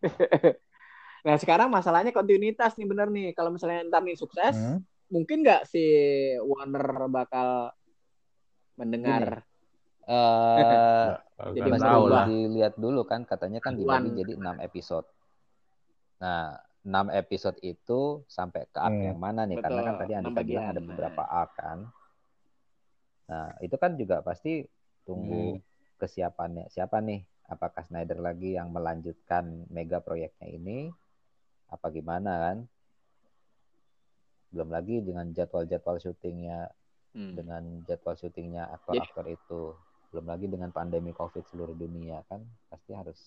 <laughs> nah sekarang masalahnya kontinuitas nih bener nih. Kalau misalnya ntar nih sukses, hmm? mungkin nggak si Warner bakal mendengar? Uh, jadi tahu lah. dilihat dulu kan katanya kan dibagi jadi enam episode. Nah, 6 episode itu sampai ke arc hmm. yang mana nih? Betul. Karena kan tadi Andika bilang ada beberapa arc kan. Nah, itu kan juga pasti tunggu hmm. kesiapannya. Siapa nih? Apakah Snyder lagi yang melanjutkan mega proyeknya ini? Apa gimana kan? belum lagi dengan jadwal-jadwal syutingnya hmm. dengan jadwal syutingnya aktor-aktor itu belum lagi dengan pandemi covid seluruh dunia kan pasti harus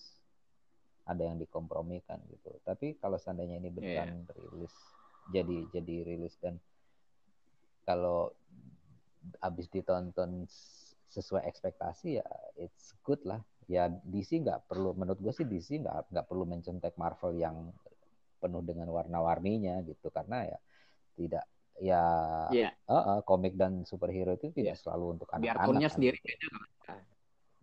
ada yang dikompromikan gitu tapi kalau seandainya ini beneran yeah. rilis jadi jadi rilis dan kalau habis ditonton sesuai ekspektasi ya it's good lah ya DC nggak perlu menurut gue sih DC nggak nggak perlu mencontek Marvel yang penuh dengan warna-warninya gitu karena ya tidak ya yeah. uh, uh, komik dan superhero itu tidak yeah. selalu untuk anak-anak. Kan. sendiri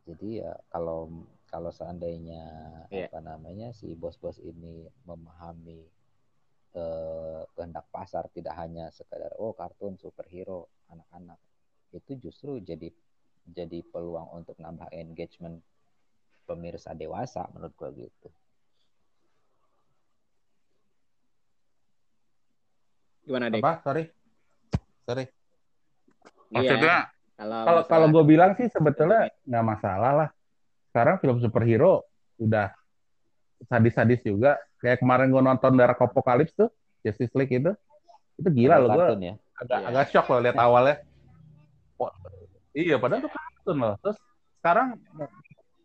Jadi ya kalau kalau seandainya yeah. apa namanya si bos-bos ini memahami uh, kehendak pasar tidak hanya sekedar oh kartun superhero anak-anak itu justru jadi jadi peluang untuk nambah engagement pemirsa dewasa menurut gua gitu. Gimana deh? Apa? Sorry. Sorry. Maksudnya iya, kalau kalau gue bilang sih sebetulnya nggak masalah lah. Sekarang film superhero udah sadis-sadis juga. Kayak kemarin gue nonton Dark Apocalypse tuh, Justice League itu. Itu gila loh gue. Ya? Agak, iya. agak shock loh lihat <laughs> awalnya. Oh, iya, padahal tuh kartun loh. Terus sekarang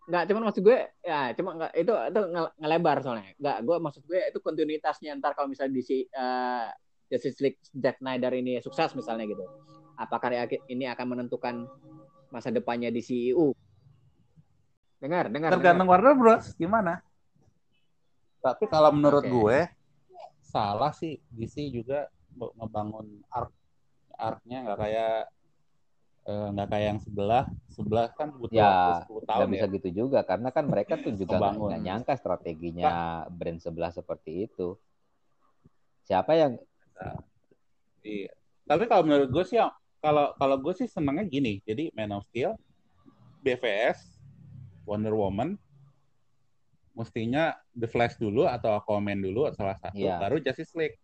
nggak cuman maksud gue ya cuma nggak itu itu ngelebar soalnya nggak gue maksud gue itu kontinuitasnya ntar kalau misalnya di si uh, Justice League Zack Snyder ini sukses misalnya gitu, apakah ini akan menentukan masa depannya di CEO? Dengar, dengar. Tergantung dengar. Warner Bros. Gimana? Tapi kalau menurut okay. gue salah sih DC juga ngebangun arc arc-nya nggak kayak eh, nggak kayak yang sebelah sebelah kan butuh ya, 10 tahun ya. bisa gitu juga karena kan mereka tuh juga nggak nyangka strateginya nah. brand sebelah seperti itu siapa yang Nah, iya. Tapi kalau menurut gue sih, kalau kalau gue sih senangnya gini. Jadi Man of Steel, BVS, Wonder Woman, mestinya The Flash dulu atau Aquaman dulu salah satu, yeah. baru Justice League.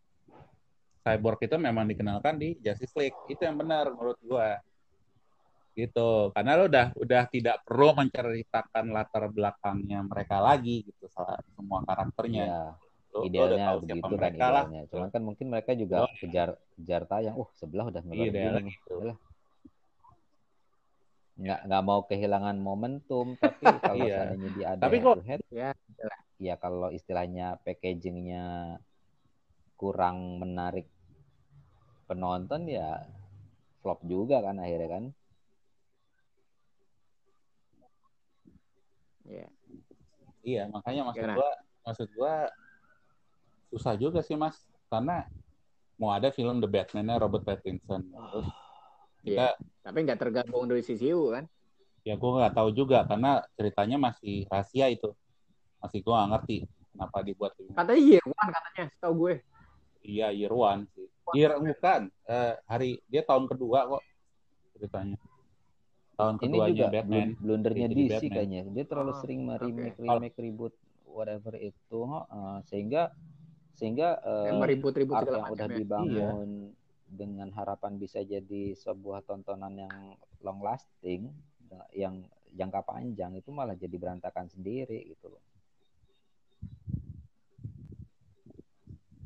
Cyborg itu memang dikenalkan di Justice League. Itu yang benar menurut gue. Gitu. Karena lo udah udah tidak perlu menceritakan latar belakangnya mereka lagi gitu salah semua karakternya. Yeah idealnya begitu kan idealnya. Lah. Cuman kan mungkin mereka juga oh. kejar kejar tayang. Uh, sebelah udah ngeluarin iya, gitu. Nggak nggak mau kehilangan momentum, tapi <laughs> kalau iya. seandainya dia ada tapi kok, head, ya, ya kalau istilahnya packagingnya kurang menarik penonton ya flop juga kan akhirnya kan. Iya. Iya, makanya maksud Gimana? gua maksud gua susah juga sih mas karena mau ada film The Batman-nya Robert Pattinson terus kita yeah. tapi nggak tergabung dari CCU kan? Ya gue nggak tahu juga karena ceritanya masih rahasia itu. Masih gue nggak ngerti kenapa dibuat katanya year one katanya setahu gue. Iya year one sih. Year bukan. Uh, hari dia tahun kedua kok ceritanya. Tahun ini keduanya juga Batman. blundernya DC kayaknya. Dia terlalu oh, sering remake okay. remake ribut whatever itu uh, sehingga sehingga uh, ribut-ribut yang udah ya. dibangun iya. Dengan harapan bisa jadi sebuah tontonan yang long lasting yang jangka panjang itu malah jadi berantakan sendiri gitu loh.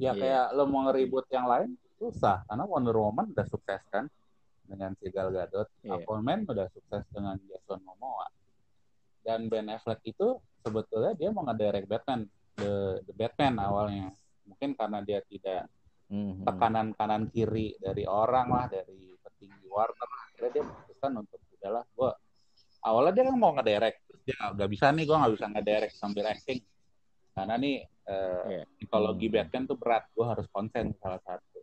Ya yeah. kayak lo mau ngeribut yang lain susah karena Wonder Woman udah sukses kan dengan si Gal Gadot, yeah. Aquaman udah sukses dengan Jason Momoa. Dan Ben Affleck itu sebetulnya dia mau ngedirect Batman, The, The Batman awalnya mungkin karena dia tidak mm-hmm. tekanan kanan kiri dari orang lah dari petinggi Warner akhirnya dia memutuskan untuk udahlah gue awalnya dia kan mau ngederek terus dia nggak bisa nih gue nggak bisa ngederek sambil acting karena nih uh, yeah. mm-hmm. Batman tuh berat gue harus konsen salah satu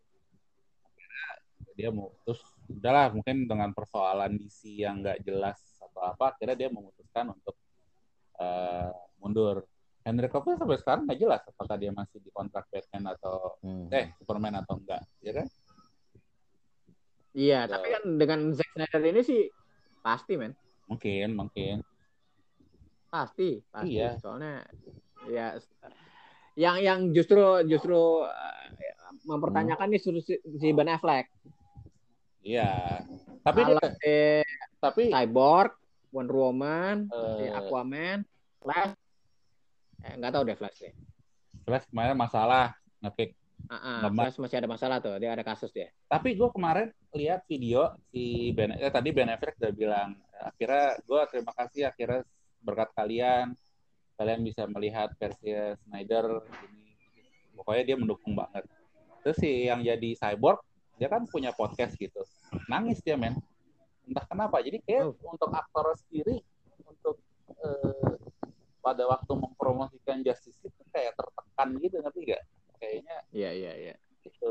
akhirnya dia mau terus udahlah mungkin dengan persoalan DC yang nggak jelas atau apa akhirnya dia memutuskan untuk uh, mundur Henry Cavill sampai sekarang nggak jelas apakah dia masih di kontrak Batman atau hmm. eh Superman atau enggak, ya kan? Iya, so, tapi kan dengan Zack Snyder ini sih pasti, men. Mungkin, mungkin. Pasti, pasti. Iya. Soalnya ya yang yang justru justru uh, mempertanyakan hmm. nih si, si Ben Affleck. Iya. Tapi dia, tapi Cyborg, Wonder Woman, uh, Aquaman, Flash Eh, nggak tahu deh Flash deh. Flash kemarin masalah ngekick Uh, uh, masih ada masalah tuh, dia ada kasus dia. Tapi gue kemarin lihat video si Ben, eh, tadi Ben Affleck udah bilang, akhirnya gue terima kasih akhirnya berkat kalian, kalian bisa melihat versi Snyder ini, pokoknya dia mendukung banget. Terus si yang jadi cyborg, dia kan punya podcast gitu, nangis dia men, entah kenapa. Jadi kayak oh. untuk aktor sendiri, untuk eh, pada waktu mempromosikan Justice itu kayak tertekan gitu, ngerti gak? kayaknya iya iya iya. itu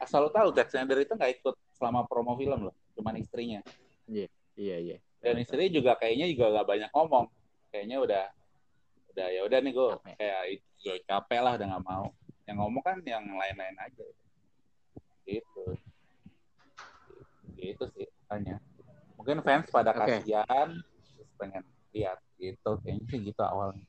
asal lo tahu Zack Snyder itu nggak ikut selama promo film loh cuman istrinya. Iya iya iya. Dan istri juga kayaknya juga gak banyak ngomong. Kayaknya udah udah ya udah nih gue kayak gue capek lah udah nggak mau. Yang ngomong kan yang lain-lain aja. Gitu. Gitu sih tanya. Mungkin fans pada okay. kasihan terus pengen lihat gitu kayaknya sih gitu awalnya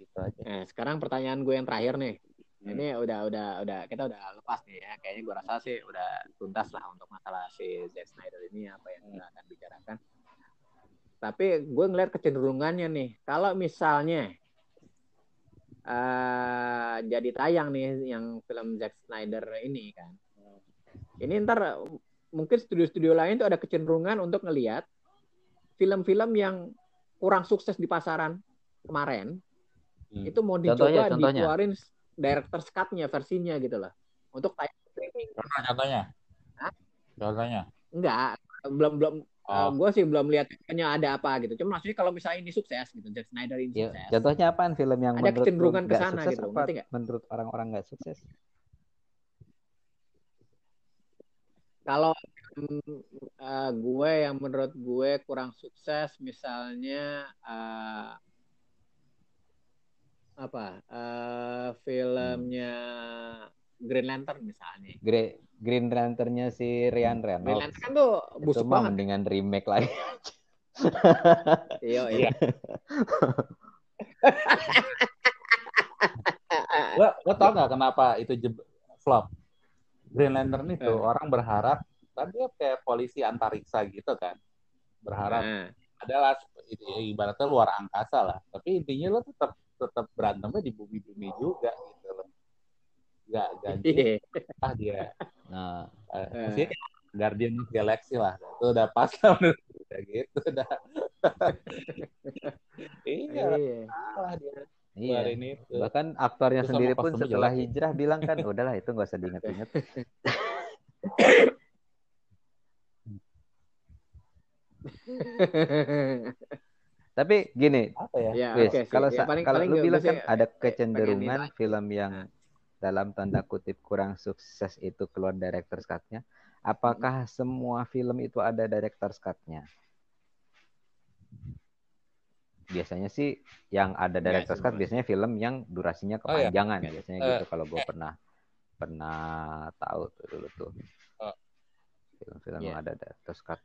gitu aja. Eh, sekarang pertanyaan gue yang terakhir nih. Hmm. Ini udah udah udah kita udah lepas nih ya. Kayaknya gue rasa sih udah tuntas lah untuk masalah si Zack Snyder ini apa yang kita akan bicarakan. Tapi gue ngeliat kecenderungannya nih. Kalau misalnya uh, jadi tayang nih yang film Zack Snyder ini kan. Ini ntar mungkin studio-studio lain tuh ada kecenderungan untuk ngelihat film-film yang kurang sukses di pasaran kemarin hmm. itu mau dicoba contohnya, contohnya. dikeluarin director's cut-nya versinya gitu loh untuk tayang streaming. Contohnya, contohnya. Hah? Contohnya. Enggak, belum belum oh. uh, gue sih belum lihat hanya ada apa gitu. Cuma maksudnya kalau misalnya ini sukses gitu, Zack Snyder ini ya, sukses. Contohnya apaan film yang ada kecenderungan ke sana gitu, apa, gak? Menurut orang-orang nggak sukses? Kalau uh, gue yang menurut gue kurang sukses misalnya uh, apa uh, filmnya Green Lantern misalnya. Green Green Lanternnya si Ryan Reynolds. Green Lantern kan tuh busuk Itu banget. dengan remake lagi. iya iya. lo, lo tau gak kenapa itu flop? Green Lantern itu eh. orang berharap kan dia kayak polisi antariksa gitu kan. Berharap eh. adalah ibaratnya luar angkasa lah. Tapi intinya lo tetap tetap berantemnya di bumi-bumi juga gitu loh. Gak ganti iya. ah dia. Nah, uh, uh. Guardian of Galaxy lah. Itu udah pas lah menurut gue gitu udah. <laughs> iya, salah dia. Iya. Itu. Bahkan aktornya Terus sendiri pun setelah hijrah bilang kan udahlah itu nggak usah diinget-inget. <laughs> Tapi gini, apa ya? ya okay, kalau ya, paling, kalau paling lu bilang kan ada kecenderungan film yang nah. dalam tanda kutip kurang sukses itu keluar director's cut-nya. Apakah hmm. semua film itu ada director's cut-nya? Biasanya sih yang ada director's cut biasanya film yang durasinya kepanjangan oh, iya. biasanya uh, gitu kalau gue uh, pernah pernah tahu tuh dulu tuh. Oh. Film-film uh, yeah. yang ada director's cut.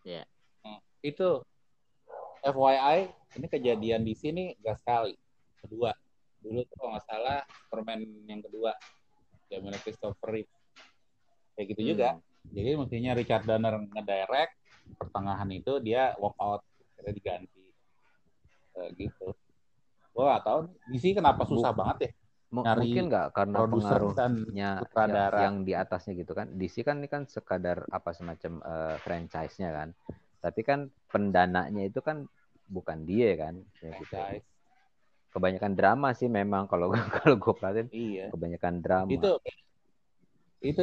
Ya. Yeah. Itu FYI, ini kejadian di sini gak sekali. Kedua. Dulu tuh kalau nggak salah permen yang kedua. Zaman Christopher Reeve. Kayak gitu hmm. juga. Jadi mestinya Richard Donner ngedirect, pertengahan itu dia walk out. Akhirnya diganti. Uh, gitu. Gue gak tau di sini kenapa susah Buk. banget ya. Nyari mungkin nggak karena pengaruhnya yang, yang di atasnya gitu kan. DC kan ini kan sekadar apa semacam uh, franchise-nya kan tapi kan pendananya itu kan bukan dia kan ya gitu. kebanyakan drama sih memang kalau <laughs> kalau gue perhatiin iya. kebanyakan drama itu itu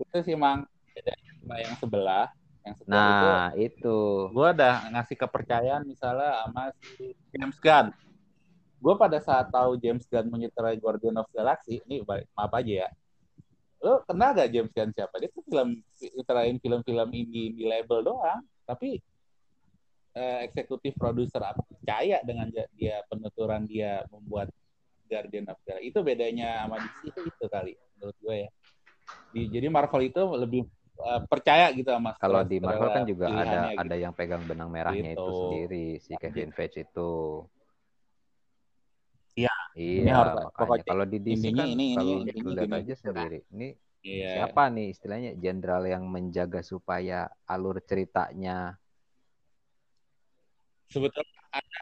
itu sih mang yang sebelah yang sebelah nah itu, itu. gue udah ngasih kepercayaan misalnya sama si James Gunn gue pada saat tahu James Gunn menyutradarai Guardian of Galaxy ini maaf aja ya lo kenal gak James Gunn siapa dia tuh film nyutradain film-film indie di label doang tapi uh, eksekutif produser apa percaya dengan dia penuturan dia membuat Guardian of Galaxy itu bedanya sama DC itu itu kali menurut gue ya di, jadi Marvel itu lebih uh, percaya gitu sama kalau di Marvel kan juga ada gitu. ada yang pegang benang merahnya gitu. itu sendiri si Kevin Feige itu Iya, iya makanya kalau di DC kan ini, kalau ini, ini, lihat aja sendiri. Ini Iya. Siapa nih istilahnya jenderal yang menjaga supaya alur ceritanya sebetulnya ada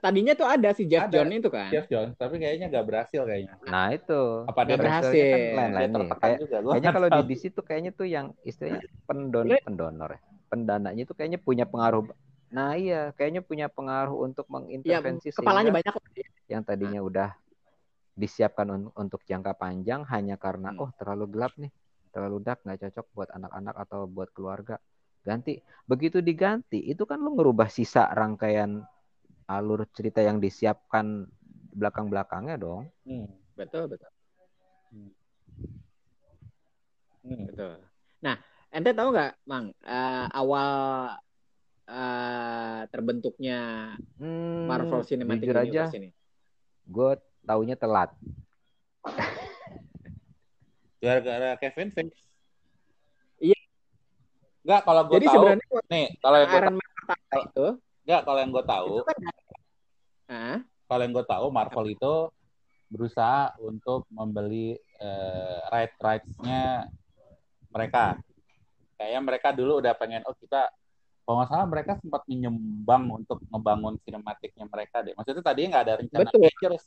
tadinya tuh ada si Jeff Jones itu kan. Jeff Jones, tapi kayaknya gak berhasil kayaknya. Nah itu. Apa dia berhasil? Kan lain-lain nih. Kayak, kayaknya kalau di DC tuh kayaknya tuh yang istilahnya pendon pendonor ya. Pendananya tuh kayaknya punya pengaruh. Nah iya, kayaknya punya pengaruh untuk mengintervensi. Ya, kepalanya banyak. Yang tadinya udah disiapkan un untuk jangka panjang hanya karena hmm. oh terlalu gelap nih, terlalu dark nggak cocok buat anak-anak atau buat keluarga. Ganti. Begitu diganti, itu kan lu ngerubah sisa rangkaian alur cerita yang disiapkan belakang-belakangnya dong. Hmm, betul betul. Hmm. Hmm. Betul. Nah, ente tahu nggak, Mang, uh, awal uh, terbentuknya hmm, Marvel Cinematic Universe aja, ini? Gue taunya telat. Gara-gara Kevin Feige. Enggak, kalau gue tahu. Sebenarnya, nih, kalau yang gue tahu itu Enggak, kalau yang gue tahu. Kan, Kalau yang gue tahu, Marvel itu berusaha untuk membeli uh, right rights-nya mereka. Kayaknya mereka dulu udah pengen, oh kita, kalau nggak salah mereka sempat menyumbang untuk ngebangun sinematiknya mereka deh. Maksudnya tadi nggak ada rencana Betul. Avengers.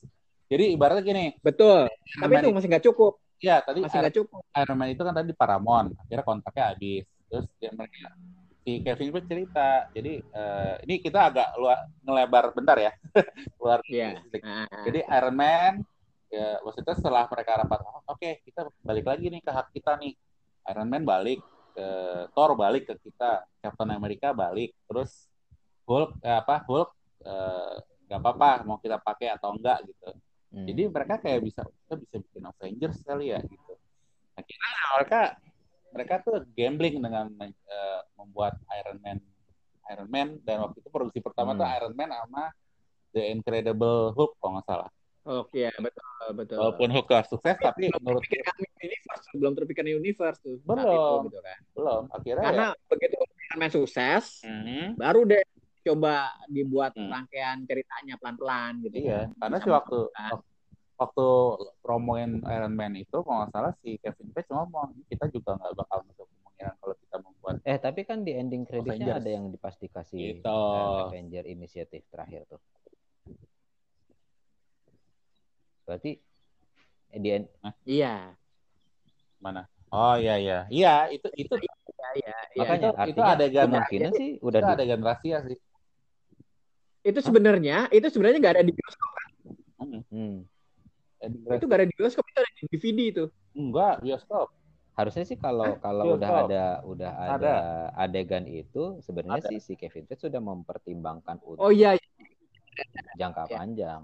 Jadi ibaratnya gini. Betul. Tapi itu masih nggak cukup. Iya, tadi masih nggak cukup. Iron Man itu kan tadi Paramount. Akhirnya kontraknya habis. Terus dia mereka si Kevin pun cerita. Jadi uh, ini kita agak luar ngelebar bentar ya. <laughs> luar. Yeah. Jadi Iron Man ya maksudnya setelah mereka rapat, oh, oke okay, kita balik lagi nih ke hak kita nih. Iron Man balik, ke Thor balik ke kita, Captain America balik, terus Hulk eh, apa Hulk eh, nggak apa-apa mau kita pakai atau enggak gitu. Hmm. Jadi mereka kayak bisa kita bisa bikin Avengers kali ya gitu. Akhirnya mereka mereka tuh gambling dengan uh, membuat Iron Man Iron Man dan waktu itu produksi pertama hmm. tuh Iron Man sama The Incredible Hulk kalau nggak salah. Oke ya betul betul. Walaupun Hulk gak sukses belum tapi menurut universe belum terpikir universe tuh. Belum. Itu, gitu kan. Belum. Akhirnya karena ya. begitu Iron Man sukses, hmm. baru deh coba dibuat hmm. rangkaian ceritanya pelan-pelan gitu. Iya, kan. karena sih waktu kan waktu promoin Iron Man itu kalau nggak salah si Kevin Feige ngomong kita juga nggak bakal masuk kemungkinan kalau kita membuat eh tapi kan di ending creditnya ada yang pasti kasih gitu. Avenger inisiatif terakhir tuh. Berarti eh, di end... iya. Mana? Oh iya iya. Iya itu itu. Iya, iya, iya. makanya itu, itu adegan kemungkinan sih. udah itu di... adegan rahasia sih. Itu sebenarnya itu sebenarnya nggak ada di bioskop kan? Hmm. Itu gak ada di bioskop, itu ada di DVD itu. Enggak, bioskop. Harusnya sih kalau kalau udah ada udah ada, ada adegan itu sebenarnya sih si Kevin Feige sudah mempertimbangkan untuk Oh iya. Jangka ya. panjang.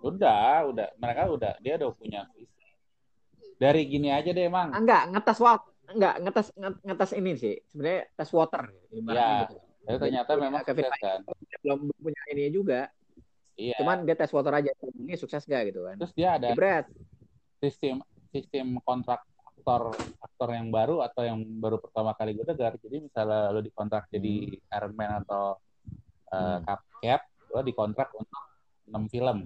Udah, udah mereka udah dia udah punya Dari gini aja deh, Emang. Enggak, ngetes waktu enggak ngetes ngetes ini sih. Sebenarnya tes water Ya. Gitu. Tapi ternyata memang Kevin kan. Belum punya ini juga Iya. Cuman dia tes water aja. Ini sukses gak gitu kan? Terus dia ada Jebret. sistem sistem kontrak aktor aktor yang baru atau yang baru pertama kali gue dengar. Jadi misalnya lo dikontrak hmm. jadi Iron Man atau uh, hmm. Cap, Cap lo dikontrak untuk enam film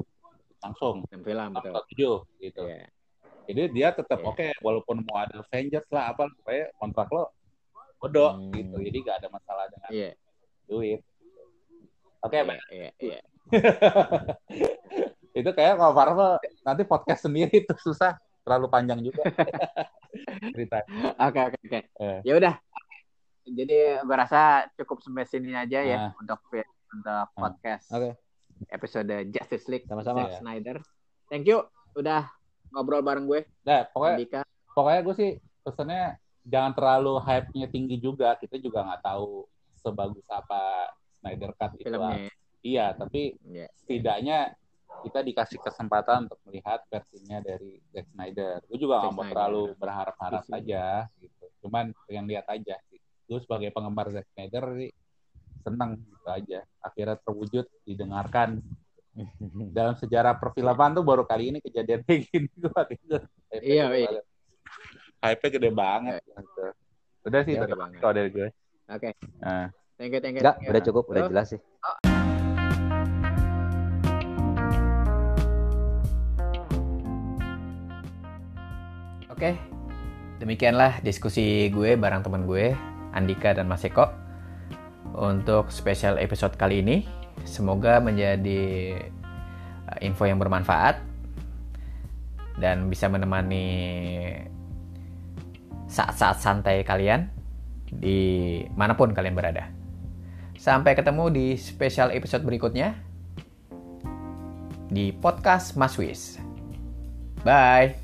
langsung. Enam film atau tujuh gitu. Yeah. Jadi dia tetap yeah. oke okay, walaupun mau ada Avengers lah apa supaya kontrak lo bodoh hmm. gitu. Jadi gak ada masalah dengan yeah. duit. Oke, okay, yeah, yeah, yeah. <laughs> itu kayak kalau Marvel nanti podcast sendiri itu susah terlalu panjang juga <laughs> cerita. Oke oke oke. Eh. Ya udah. Jadi gue rasa cukup sampai sini aja ya uh. untuk untuk uh. podcast. Okay. Episode Justice League sama-sama Snyder. Thank you udah ngobrol bareng gue. Nah, pokoknya Andika. pokoknya gue sih pesannya jangan terlalu hype-nya tinggi juga. Kita juga nggak tahu sebagus apa Snyder Cut itu. Filmnya. Iya, tapi yeah. setidaknya kita dikasih kesempatan untuk melihat versinya dari Zack Snyder. Gue juga nggak mau terlalu berharap-harap aja, gitu. Cuman pengen lihat aja. Gue sebagai penggemar Zack Snyder sih seneng gitu aja. Akhirnya terwujud, didengarkan. <laughs> Dalam sejarah perfilman tuh baru kali ini kejadian kayak gini. iya, iya. Hype-nya gede banget. Yeah. Gitu. Udah sih, yeah, itu dari gue. Oke. Okay. Nah. Thank you, thank you. Enggak, udah cukup, udah jelas sih. Oh. Oke, demikianlah diskusi gue bareng teman gue, Andika dan Mas Eko. untuk spesial episode kali ini. Semoga menjadi uh, info yang bermanfaat dan bisa menemani saat-saat santai kalian di mana pun kalian berada. Sampai ketemu di spesial episode berikutnya di podcast Mas Wis. Bye.